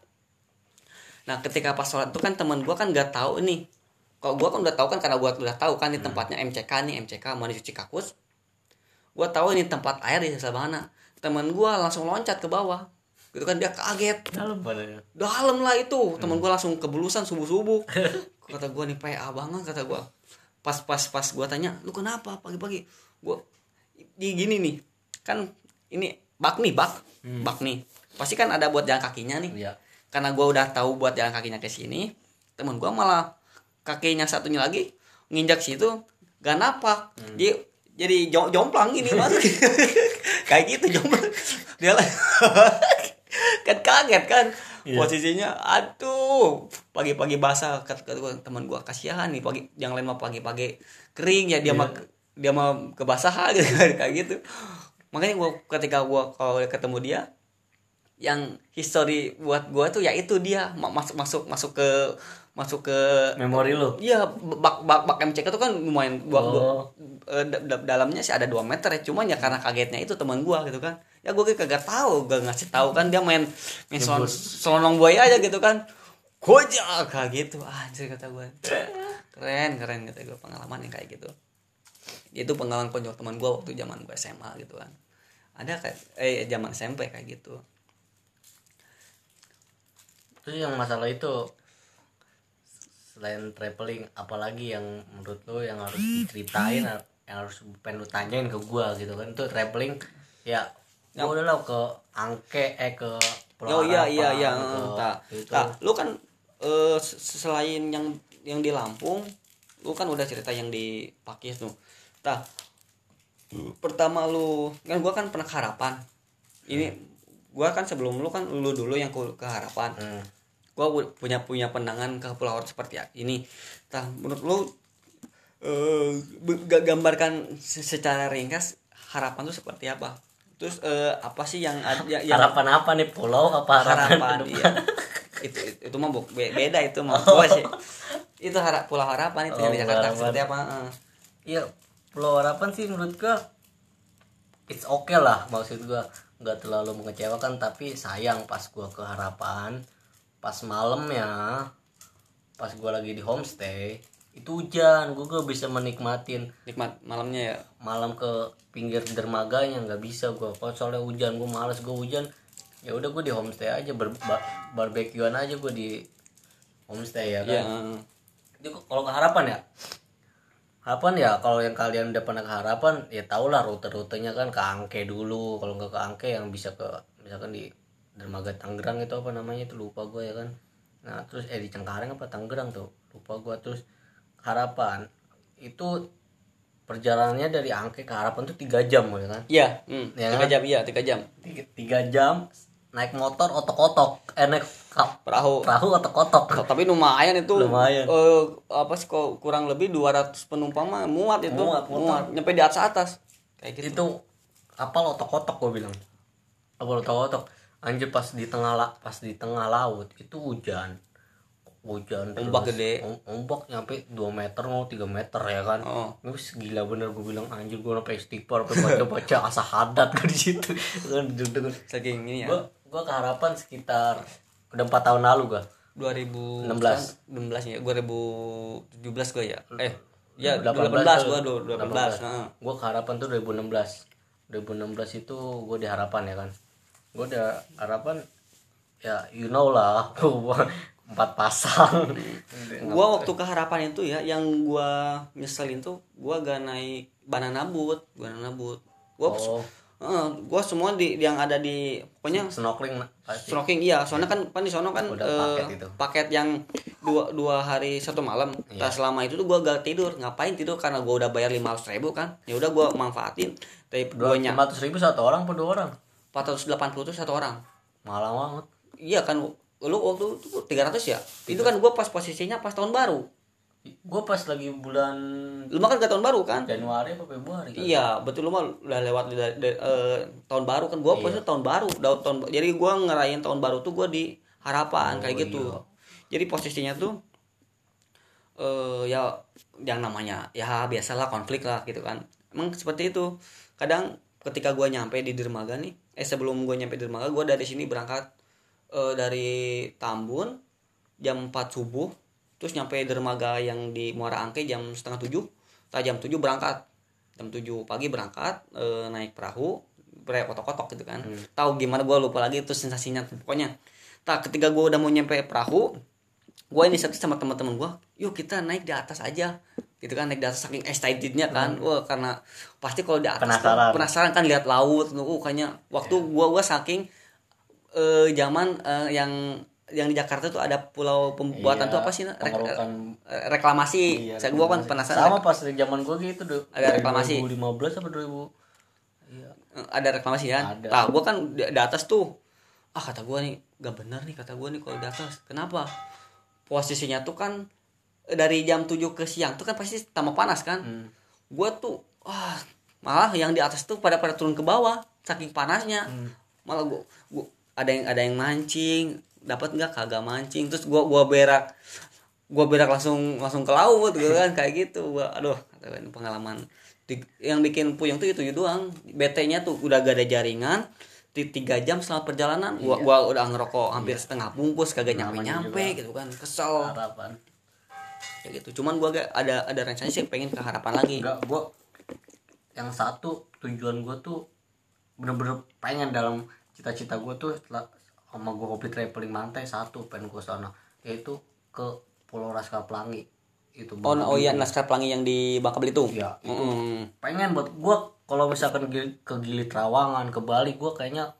Nah, ketika pas sholat tuh kan teman gua kan nggak tahu nih. Kalau gua kan udah tahu kan karena gua udah tahu kan di tempatnya MCK nih, MCK mau dicuci kakus. Gua tahu ini tempat air di sebelah mana. Teman gua langsung loncat ke bawah. Gitu kan dia kaget. Dalam badannya dalam lah itu. Teman gue langsung kebelusan subuh subuh kata gue nih PA banget kata gue pas pas pas gue tanya lu kenapa? Pagi pagi gue di gini nih kan ini bak nih bak. Bak nih. Pasti kan ada buat jalan kakinya nih. Iya. Karena gue udah tahu buat jalan kakinya ke sini teman gue malah kakinya satunya lagi nginjak situ gak napak. Dia jadi jom- jomplang ini masuk kayak gitu jomplang. Dia lah kan kaget kan. Iya. posisinya aduh pagi-pagi basah. Kata teman gua kasihan nih pagi yang lain mah pagi-pagi kering ya dia mah dia mah kebasahan. Gitu kan kayak gitu. Makanya gua ketika gua kalau ketemu dia yang history buat gua tuh ya itu dia ma- masuk masuk masuk ke masuk ke memori lu Iya, bak bak bak MCK itu kan lumayan gua, gua Oh. eh, da- da- dalamnya sih ada 2 meter ya. Cuman ya karena kagetnya itu teman gua gitu kan. Ya gua kayak kagak tahu, gak ngasih tahu kan dia main main selon, selonong buaya aja gitu kan. Gojak kayak gitu. Anjir kata gua. Keren, keren kata gua pengalaman yang kayak gitu. Itu pengalaman konyol teman gua waktu zaman gua SMA gitu kan. Ada kayak eh zaman SMP kayak gitu. terus yang masalah itu selain traveling apalagi yang menurut lo yang harus diceritain yang harus pengen lu tanyain ke gua gitu kan itu traveling ya ya udahlah ke Angke eh ke Oh iya iya iya. gitu. Tak. Gitu. Tak, lu kan s- selain yang yang di Lampung, lu kan udah cerita yang di Pakis tuh. Tak. Pertama lu kan gua kan pernah ke Harapan. Ini gua kan sebelum lu kan lu dulu yang ke, ke Harapan. Hmm. Gua pu- punya punya pandangan ke Pulau Harapan seperti ini. Tah, menurut lu eh be- ga- gambarkan se- secara ringkas harapan tuh seperti apa? Terus eh, apa sih yang ada ya- yang harapan apa nih? Pulau apa harapan, harapan iya. Itu itu mah bu- be- beda itu mah. Gua sih. Itu harap pulau harapan itu yang Oh, di Jakarta harapan. seperti apa. Iya, Pulau Harapan sih menurut gua it's okay lah maksud gua. Nggak terlalu mengecewakan tapi sayang pas gua ke Harapan pas malamnya pas gua lagi di homestay itu hujan gue gak bisa menikmatin. Nikmat malamnya ya? Malam ke pinggir dermaganya nggak bisa gue kalau soalnya hujan gue males gue hujan ya udah gue di homestay aja bar bar- barbekyuan aja gue di homestay ya kan. Ya Jadi kalau ke harapan ya? Harapan ya kalau yang kalian udah pernah ke harapan ya tau lah rute-rutenya kan ke Angke dulu kalau nggak ke Angke yang bisa ke misalkan di dermaga Tangerang itu apa namanya itu lupa gue ya kan. Nah terus eh di Cengkareng apa Tangerang tuh lupa gue terus harapan itu perjalanannya dari Angke ke harapan tuh tiga jam ya kan. Iya hmm, Ya tiga kan? jam iya tiga jam. Tiga, tiga jam naik motor otok-otok eh naik perahu. perahu otok-otok. Tapi lumayan itu. Lumayan. eh, apa sih kok kurang lebih 200 penumpang mah muat itu. Muat, muat. nyampe di atas atas kayak gitu. Itu kapal otok-otok gue bilang. Kapal otok-otok anjir pas di tengah la, pas di tengah laut itu hujan. Hujan Ombak gede. Om- ombak nyampe 2 meter mau 3 meter ya kan? Oh. Terus gila bener gue bilang anjir gue sampai istighfar sampai baca baca asa hadat gue di situ. Kan duduk saking ini ya. Gue gue keharapan sekitar udah empat tahun lalu gue 2016 16. 16 ya 2017 gue ya. Eh ya 18 18 tuh. gua 2018 heeh. gue ke harapan tuh 2016 2016 itu gue di harapan ya kan gue udah harapan ya you know lah empat pasang. Gua waktu ke harapan itu ya yang gua nyeselin tuh gua gak naik banana boat banana boat. Gua oh. Heeh, gua semua di yang ada di pokoknya snorkeling pasti. snorkeling iya soalnya kan kan di sono kan Udah eh, paket itu. paket yang dua dua hari satu malam. Iya. nah selama itu tuh gua gak tidur. Ngapain tidur? Karena gua udah bayar lima ribu kan. Ya udah gua manfaatin dari dua ratus ribu satu orang per dua orang 480 tuh satu orang malah banget iya kan lu waktu itu 300 ya itu kan gua pas posisinya pas tahun baru gue pas lagi bulan lu mah kan gak tahun baru kan Januari apa Februari kan? Iya, betul lu mah udah lewat dari, dari- eh, tahun baru kan gua posisi tahun baru, da- tahun jadi gua ngerayain tahun baru tuh gua di harapan kayak gitu. Jadi posisinya tuh eh ya yang namanya ya biasalah konflik lah gitu kan. Emang seperti itu. Kadang ketika gua nyampe di dermaga nih, eh sebelum gua nyampe di dermaga gua dari sini berangkat eh, dari Tambun jam 4 subuh terus nyampe dermaga yang di Muara Angke jam setengah tujuh Nah, jam 7 berangkat. Jam 7 pagi berangkat eh, naik perahu bre kotok-kotok gitu kan. Tahu gimana gue lupa lagi itu sensasinya pokoknya. Tak ketika gue udah mau nyampe perahu gue ini sama teman-teman gue yuk kita naik di atas aja gitu kan naik di atas saking excitednya kan. Wah karena pasti kalau di atas tuh Penasaran. penasaran kan lihat laut. Uh kayaknya waktu gua gua saking eh zaman eh, yang yang di Jakarta tuh ada pulau pembuatan Iya, tuh apa sih pengerukan- eh, reklamasi. Iya, saya gua kan penasaran sama pas dari zaman gue gitu deh Ada reklamasi. 2015 apa 2000 iya. Ada reklamasi kan? Ada. nah gue kan di, di atas tuh ah kata gue nih gak bener nih kata gue nih kalau di atas. Kenapa? Posisinya tuh kan dari jam 7 ke siang tuh kan pasti tambah panas kan. Hmm. gue tuh wah malah yang di atas tuh pada pada turun ke bawah saking panasnya. Hmm. malah gue gua, ada yang ada yang mancing dapat nggak? Kagak mancing. Terus gue gua berak gue berak langsung langsung ke laut gitu kan kayak gitu. Gua aduh gua, pengalaman. Di- yang bikin puyeng tuh itu doang. BT-nya tuh udah gak ada jaringan di tiga jam selama perjalanan gua, Iya. gua udah ngerokok hampir setengah bungkus kagak nyampe nyampe gitu kan. Kesel. Harapan kayak gitu. Cuman gua gak ada ada rencana sih pengen ke harapan lagi. Enggak gue yang satu tujuan gue tuh bener-bener pengen dalam cita-cita gue tuh setelah sama gue hobi traveling mantai satu pengen gue sana. Yaitu ke Pulau Raskal Pelangi itu oh, oh iya naskah pelangi yang di Bangka Belitung? Iya, itu. Mm. pengen buat gue kalau misalkan ke Gili Trawangan ke Bali gue kayaknya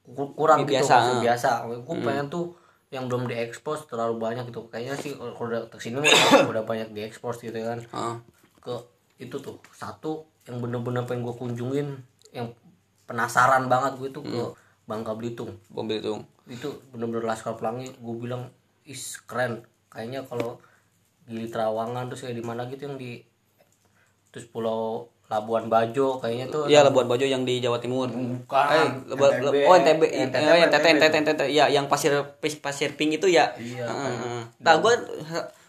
ku- kurang Biasa, gitu masih ah. biasa. Gue pengen tuh yang belum diekspos terlalu banyak gitu. Kayaknya sih kalau udah ke sini udah banyak diekspos gitu kan. Ah. ke itu tuh satu yang bener-bener pengen gue kunjungin yang penasaran banget gue tuh ke Bangka Belitung. Bom Belitung. Itu bener-bener Laskar Pelangi gue bilang is keren. Kayaknya kalau Gili Trawangan terus kayak di mana gitu yang di terus Pulau Labuan Bajo kayaknya tuh Iya Labuan Bajo yang di Jawa Timur. Bukan, Eh, Leba- NTB. Le- oh NTB, NTB, oh ya NTT, NTB NTT, NTT, ya yang pasir pasir pink itu ya. Iya, Heeh, kan. Nah, gua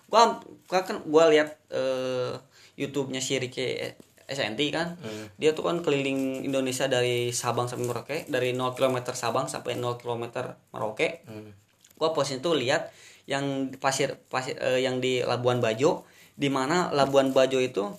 gua kan gua lihat eh, YouTube-nya si Ricky SNT kan. Hmm. Dia tuh kan keliling Indonesia dari Sabang sampai Merauke, dari 0 km Sabang sampai 0 km Merauke. Hmm. Gua posisi tuh lihat yang pasir pasir eh, yang di Labuan Bajo di mana Labuan Bajo itu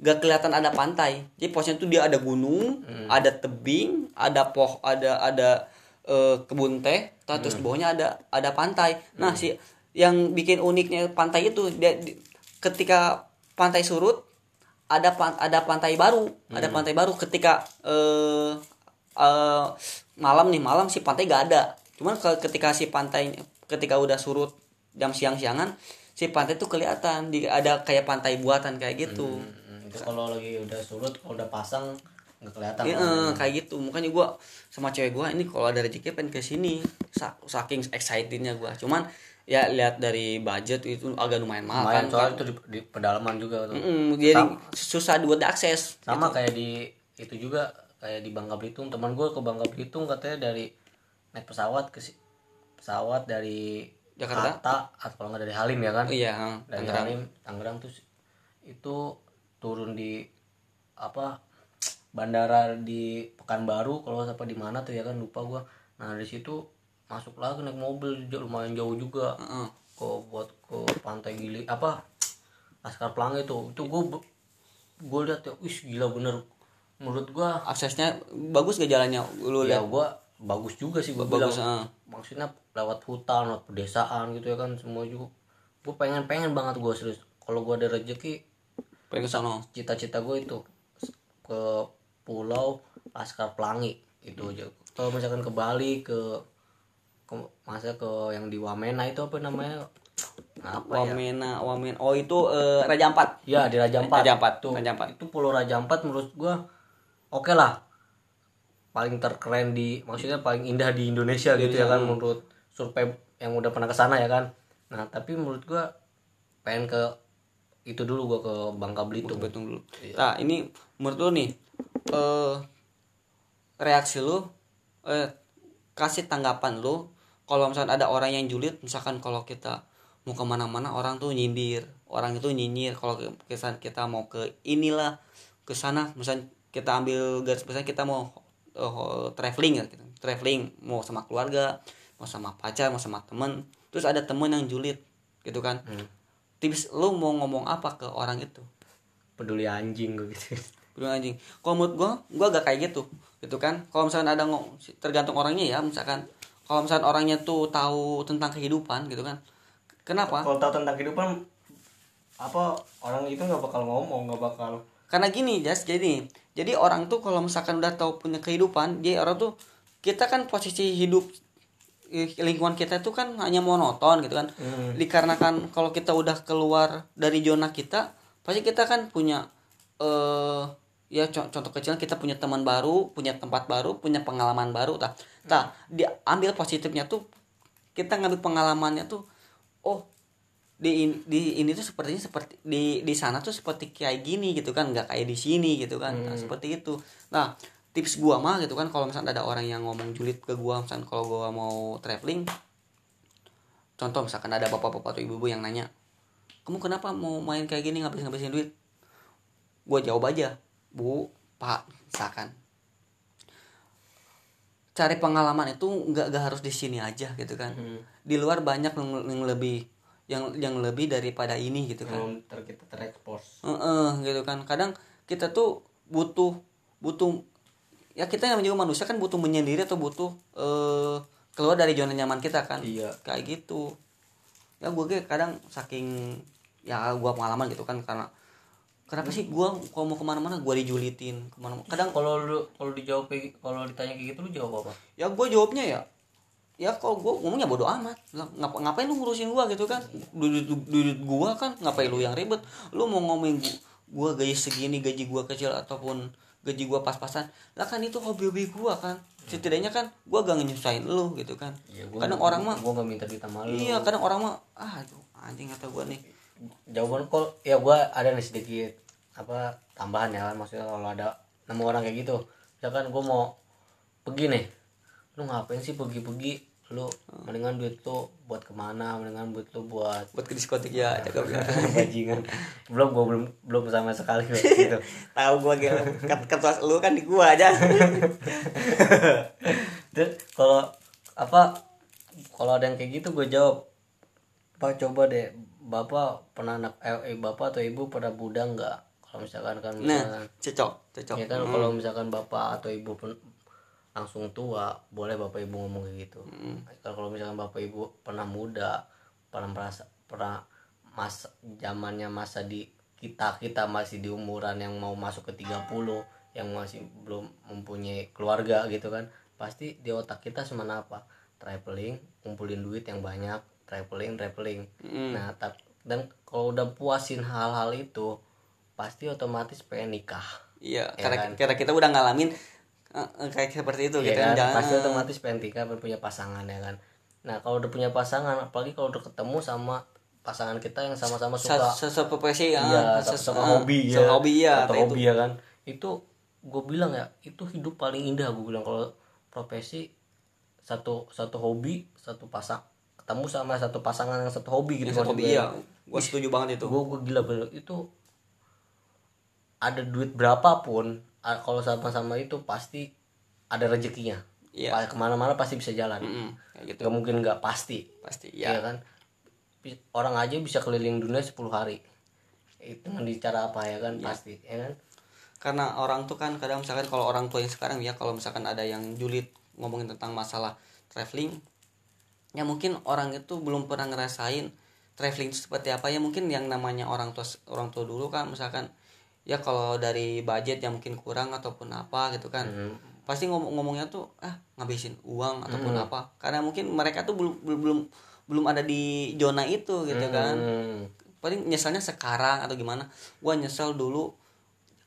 gak kelihatan ada pantai. Jadi posnya tuh dia ada gunung ada tebing ada poh ada ada eh, kebun teh terus di bawahnya ada ada pantai. Nah si yang bikin uniknya pantai itu dia di- ketika pantai surut ada pan- ada pantai baru. Ada pantai baru ketika eh eh, malam nih malam si pantai gak ada. Cuman ke- ketika si pantai ketika udah surut jam siang-siangan si pantai tuh kelihatan. Di ada kayak pantai buatan kayak gitu. Hmm, itu kalau lagi udah surut kalau udah pasang nggak kelihatan Iya, kan? kayak gitu. Makanya gua sama cewek gua ini kalau ada rezeki pengen ke sini. Sa- saking excitednya gua. Cuman ya lihat dari budget itu agak lumayan mahal lumayan kan. soalnya itu di, di pedalaman juga tuh. Mm, jadi susah buat diakses sama kayak di itu juga kayak di Bangka Belitung. Teman gue ke Bangka Belitung katanya dari naik pesawat ke si- pesawat dari Jakarta? Hatta atau kalau nggak dari Halim ya kan? Iya dari Tangerang. Halim Tangerang tuh itu turun di apa bandara di Pekanbaru kalau apa di mana tuh ya kan lupa gua. Nah dari situ masuk lagi naik mobil jauh- lumayan jauh juga. Heeh. ke buat ke pantai gili apa Laskar Pelangi itu. Itu gue gue lihat ya wih gila bener. Menurut gua aksesnya bagus gak jalannya? Lu ya gua bagus juga sih gua bagus bilang. eh. maksudnya lewat hutan lewat pedesaan gitu ya kan semua juga. Gue pengen pengen banget gue serius. Kalau gue ada rezeki pengen ke sono cita-cita gue itu ke pulau Laskar Pelangi itu aja. Kalau misalkan ke Bali ke, ke masa ke yang di Wamena itu apa namanya? Apa ya? Wamena Wamen oh itu eh, Raja Ampat. Ya di Raja Ampat. Raja Ampat, tuh. Raja Ampat. itu pulau Raja Ampat menurut gua oke lah. Paling terkeren di maksudnya paling indah di Indonesia gitu ya kan menurut survei yang udah pernah ke sana ya kan. Nah tapi menurut gua pengen ke itu dulu gua ke Bangka Belitung. Betul dulu. Nah, ini menurut lu nih eh reaksi lu eh kasih tanggapan lu kalau misalkan ada orang yang julid misalkan kalau kita mau ke mana-mana orang tuh nyindir orang itu nyinyir. Kalau ke- kesan kita mau ke inilah ke sana misalnya kita ambil garis besar kita mau eh, traveling ya gitu. traveling mau sama keluarga mau sama pacar mau sama temen. Terus ada temen yang julid gitu kan tips lu mau ngomong apa ke orang itu? Peduli anjing gue gitu. Peduli anjing. Kalau menurut gua gua gak kayak gitu gitu kan. Kalau misalkan ada ngomong tergantung orangnya ya misalkan. Kalau misalkan orangnya tuh tahu tentang kehidupan gitu kan. Kenapa? Kalau tahu tentang kehidupan apa orang itu nggak bakal ngomong nggak bakal karena gini jas jadi jadi orang tuh kalau misalkan udah tahu punya kehidupan dia orang tuh kita kan posisi hidup lingkungan kita itu kan hanya monoton gitu kan. Hmm. dikarenakan kalau kita udah keluar dari zona kita pasti kita kan punya eh ya co- contoh kecil kita punya teman baru punya tempat baru punya pengalaman baru tah. Tah diambil positifnya tuh kita ngambil pengalamannya tuh oh di in- di ini tuh sepertinya seperti di di sana tuh seperti kayak gini gitu kan nggak kayak di sini gitu kan. Nah, seperti itu. Nah tips gua mah gitu kan kalau misalnya ada orang yang ngomong julid ke gua misalnya kalau gua mau traveling contoh misalkan ada bapak-bapak atau ibu-ibu yang nanya kamu kenapa mau main kayak gini ngabisin-ngabisin duit? Gua jawab aja bu pak misalkan. Cari pengalaman itu nggak nggak harus di sini aja gitu kan. Di luar banyak yang, yang lebih yang yang lebih daripada ini gitu kan. Ter kita terekspos. Heeh, gitu kan. Kadang kita tuh butuh butuh ya kita yang juga manusia kan butuh menyendiri atau butuh eh keluar dari zona nyaman kita kan. Iya. kayak gitu. Ya gue kadang saking ya gua pengalaman gitu kan karena kenapa sih gua kalau mau ke mana-mana gua dijulitin ke mana kadang kalau lu kalau dijawab kayak kalau ditanya kayak gitu lu jawab apa? Ya gue jawabnya ya ya kalau gue ngomongnya bodo amat. Lah, ngapa ngapain lu ngurusin gua gitu kan? Duit duit gua kan ngapain lu yang ribet? Lu mau ngomongin gua gaji segini gaji gua kecil ataupun gaji gua pas-pasan. Lah kan itu hobi-hobi gua kan. Setidaknya kan gua gak nyusahin lu gitu kan. Ya gua kadang orang mah gua gak minta duit sama lu. Iya kadang orang mah ah aduh anjing kata gua nih. Jawaban kok ya gua ada nih sedikit apa tambahan ya kan maksudnya kalau ada nemu orang kayak gitu. Misalkan gua mau pergi nih lu ngapain sih pergi-pergi lu mendingan duit lu buat ke mana? Mendingan duit lu buat buat ke diskotik ya cakep. ya bajingan. Belum gua belum belum sama sekali gitu tahu gua gitu ketua lu kan di gua aja. Terus kalau apa kalau ada yang kayak gitu gue jawab pak coba deh bapak pernah anak eh, eh, bapak atau ibu pernah muda nggak? Kalau misalkan kan nah misalkan cocok cocok ya kan kalau misalkan bapak atau ibu pun langsung tua boleh bapak ibu ngomong kayak gitu. Kan kalau misalkan bapak ibu pernah muda pernah merasa pernah masa zamannya masa di kita kita masih di umuran yang mau masuk ke 30 yang masih belum mempunyai keluarga gitu kan pasti di otak kita cuma apa? Traveling kumpulin duit yang banyak traveling traveling. Nah tap- dan kalau udah puasin hal-hal itu pasti otomatis pengen nikah. Iya Ya karena kan? karena kita udah ngalamin kayak seperti itu Iya gitu. kan? Jangan- pasti otomatis pengen punya pasangan ya kan? Nah kalau udah punya pasangan apalagi kalau udah ketemu sama pasangan kita yang sama-sama suka se- se- seprofesi ya se- suka eh, hobi ya. hobi ya atau hobi ya kan? Itu gue bilang ya itu hidup paling indah gue bilang. Kalau profesi satu satu hobi satu pasang ketemu sama satu pasangan yang satu hobi gitu itu maksud hobi gue. iya. Gua setuju banget itu. gue gue gila bener itu ada duit berapapun kalau sama-sama itu pasti ada rezekinya. Pa- ke mana-mana pasti bisa jalan. Mm, kayak gitu. Gak mungkin nggak pasti. Pasti ya ya kan? Orang aja bisa keliling dunia 10 hari. Itu dengan di cara apa ya kan? Pasti ya kan? Karena orang tuh kan kadang misalkan kalau orang tua yang sekarang ya kalau misalkan ada yang julid ngomongin tentang masalah traveling ya mungkin orang itu belum pernah ngerasain traveling itu seperti apa. Ya mungkin yang namanya orang tua orang tua dulu kan misalkan ya kalau dari budget yang mungkin kurang ataupun apa gitu kan pasti ngomong ngomongnya tuh ah ngabisin uang ataupun apa. Karena mungkin mereka tuh belum belum belum belum ada di zona itu gitu kan. Hmm. paling nyeselnya sekarang atau gimana. Gua nyesel dulu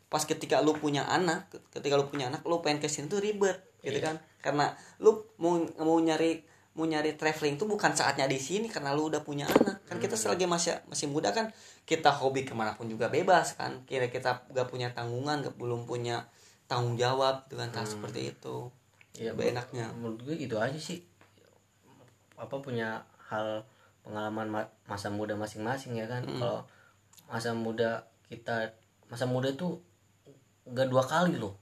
pas ketika lu punya anak ketika lu punya anak lu pengen ke sini tuh ribet gitu kan. Karena lu mau mau nyari mau nyari traveling tuh bukan saatnya di sini karena lu udah punya anak. Kan kita selagi masih masih muda kan kita hobi ke mana pun juga bebas kan. Kira kita gak punya tanggungan gak belum punya tanggung jawab gitu kan tak seperti itu. Ya lebih enaknya. menurut gue itu aja sih. Apa punya hal pengalaman ma- masa muda masing-masing ya kan. Kalau masa muda kita masa muda itu gak dua kali loh.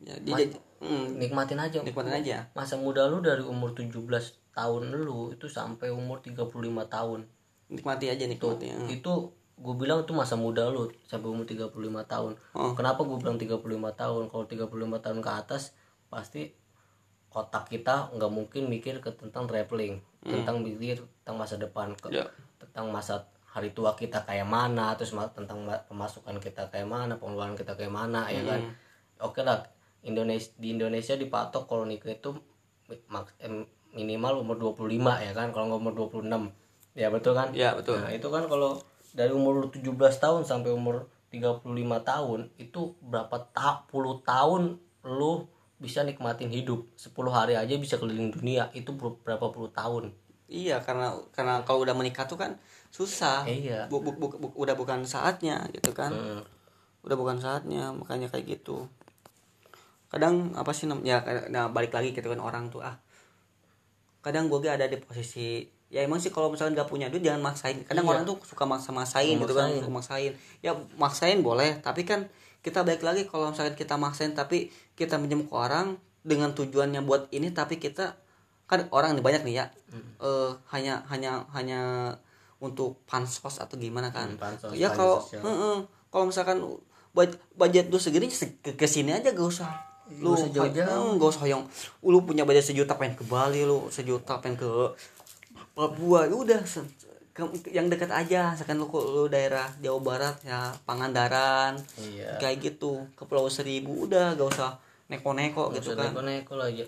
Ya, dia jadi- hmm, nikmatin aja. Nikmatin aja. Masa muda lu dari umur 17 tahun lu itu sampai umur 35 tahun nikmati aja nikmati ya. itu gue bilang itu masa muda lu sampai umur 35 tahun Oh. kenapa gue bilang 35 tahun kalau 35 tahun ke atas pasti otak kita nggak mungkin mikir ke tentang traveling tentang mikir tentang masa depan ke- Ya. tentang masa hari tua kita kayak mana terus tentang ma- pemasukan kita kayak mana pengeluaran kita kayak mana ya kan oke lah Indonesia di Indonesia dipatok kalau nikah itu minimal umur 25 ya kan kalau nggak umur 26 ya betul kan ya betul Nah, itu kan kalau dari umur lu 17 tahun sampai umur 35 tahun itu berapa ta puluh tahun lu bisa nikmatin hidup 10 hari aja bisa keliling dunia itu ber- berapa puluh tahun Iya karena karena kalau udah menikah tuh kan susah. Iya. Bu, bu- bu- bu- udah bukan saatnya gitu kan. Hmm. Udah bukan saatnya makanya kayak gitu. Kadang apa sih ya nah balik lagi gitu kan orang tuh ah. Kadang gue ada di posisi ya emang sih kalau misalnya nggak punya duit jangan maksain. Kadang Iya. orang tuh suka maksa-maksain gitu kan, maksain. suka maksain. Ya maksain boleh, tapi kan kita balik lagi kalau misalnya kita maksain tapi kita minjem ke orang dengan tujuannya buat ini tapi kita kan orang nih banyak nih ya Hmm. eh, hanya hanya hanya untuk pansos atau gimana kan Hmm, pansos, ya kalau kalau misalkan bud- budget lu segini se- ke ke sini aja gak usah lu usah jauh-jauh. hmm, gak usah yang lu punya budget sejuta pengen ke Bali lu sejuta pengen ke Papua. Ya udah ke- yang dekat aja. Misalkan lu, lu daerah Jawa Barat ya Pangandaran iya. kayak gitu. Ke Pulau Seribu udah gak usah neko-neko gitu kan. neko lah aja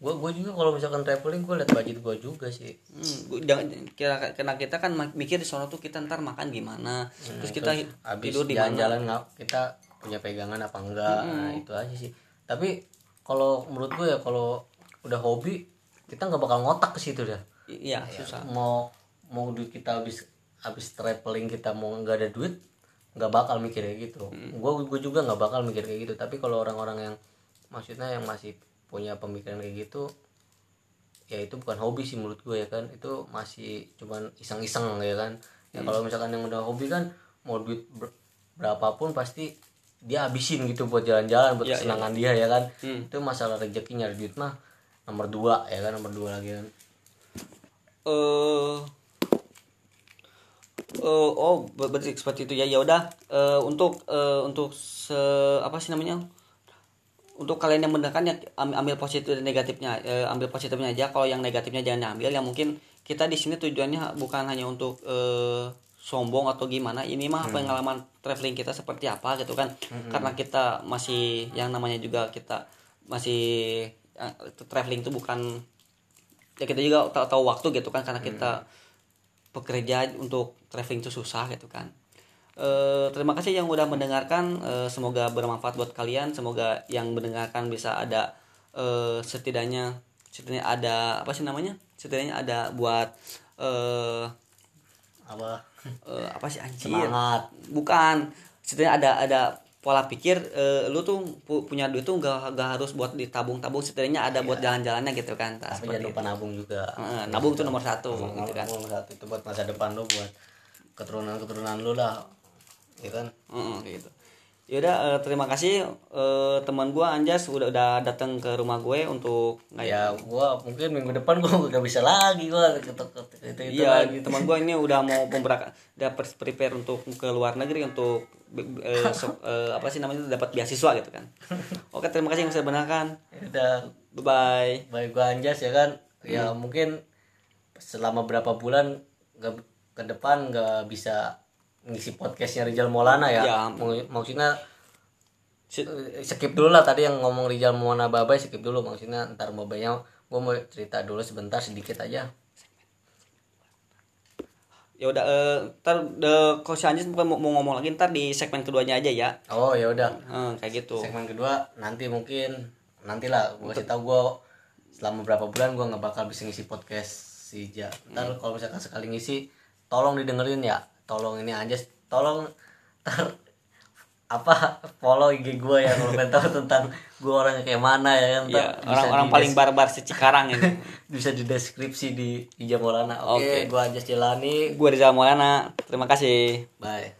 gue gue juga kalau misalkan traveling gue liat budget gue juga sih. Hmm, gua- jangan kira karena kita kan mikir di sono tuh kita ntar makan gimana, terus kita habis tidur di mana. jalan-jalan nggak kita punya pegangan apa enggak. Nah, itu aja sih tapi kalau menurut gue ya kalau udah hobi kita nggak bakal ngotak ke situ dah. I- Iya, susah. mau mau duit kita habis habis traveling kita mau nggak ada duit nggak bakal mikir kayak gitu. Gue gue juga nggak bakal mikir kayak gitu. Tapi kalau orang-orang yang maksudnya yang masih punya pemikiran kayak gitu ya itu bukan hobi sih menurut gue ya kan. Itu masih cuman iseng-iseng ya kan. Ya kalau misalkan yang udah hobi kan mau duit ber- berapapun pasti dia habisin gitu buat jalan-jalan buat Ya, kesenangan dia ya kan? Hmm. itu masalah rezekinya duit mah nomor dua ya kan? Nomor dua lagi kan? Eh Uh, oh berarti seperti itu. Ya ya udah. Uh, untuk uh, untuk se apa sih namanya? Untuk kalian yang mendengarkan ya ambil positif dan negatifnya. Uh, ambil positifnya aja. Kalau yang negatifnya jangan diambil yang mungkin kita di sini tujuannya bukan hanya untuk uh, sombong atau gimana ini mah hmm. pengalaman traveling kita seperti apa gitu kan. Hmm. karena kita masih yang namanya juga kita masih uh, traveling itu bukan ya kita juga tahu, tahu waktu gitu kan karena kita hmm. pekerja untuk traveling itu susah gitu kan. E, terima kasih yang udah mendengarkan e, semoga bermanfaat buat kalian semoga yang mendengarkan bisa ada e, setidaknya setidaknya ada apa sih namanya? Setidaknya ada buat e, apa e, apa sih anjir? Semangat. Bukan. Setidaknya ada ada pola pikir uh, lu tuh pu punya duit tuh gak, gak harus buat ditabung-tabung. Setidaknya ada iya. buat jalan-jalannya gitu kan tapi jangan lupa nabung juga. Uh, nabung tuh nomor satu nabung, gitu kan. nomor satu. Itu buat masa depan lu buat keturunan keturunan lu lah. Ya kan? Uh, uh, gitu Yaudah uh, terima kasih uh, teman gua Anjas udah udah datang ke rumah gue untuk ya gua mungkin minggu depan gua gak bisa lagi gua itu, itu, itu iya teman gua ini udah mau memberak udah prepare untuk ke luar negeri untuk uh, so, uh, apa sih namanya dapat beasiswa gitu kan. Oke terima kasih yang saya benarkan. Udah bye bye bye gua Anjas ya kan? Ya hmm. mungkin selama berapa bulan gak, ke depan nggak bisa ngisi podcastnya Rizal Maulana ya, ya. maksudnya skip dulu lah tadi yang ngomong Rizal Maulana Babai skip dulu. Maksudnya ntar babanya gue mau cerita dulu sebentar sedikit aja. Ya udah uh, ntar the si Anjis mau, mau ngomong lagi ntar di segmen keduanya aja ya. Oh ya udah. Hmm, kayak gitu. Segmen kedua nanti mungkin nantilah. Gue kasih tau gue selama berapa bulan gue nggak bakal bisa ngisi podcast si Ja. Ntar hmm. kalau misalkan sekali ngisi tolong didengerin ya tolong ini aja tolong ter apa follow IG gue ya kalau pengen tahu tentang gue orangnya kayak mana ya kan ya, orang-orang paling barbar si Cikarang ini. Bisa di deskripsi di Ija Maulana. Oke okay. okay. gue aja Cilani gue Rizal Maulana. Terima kasih. Bye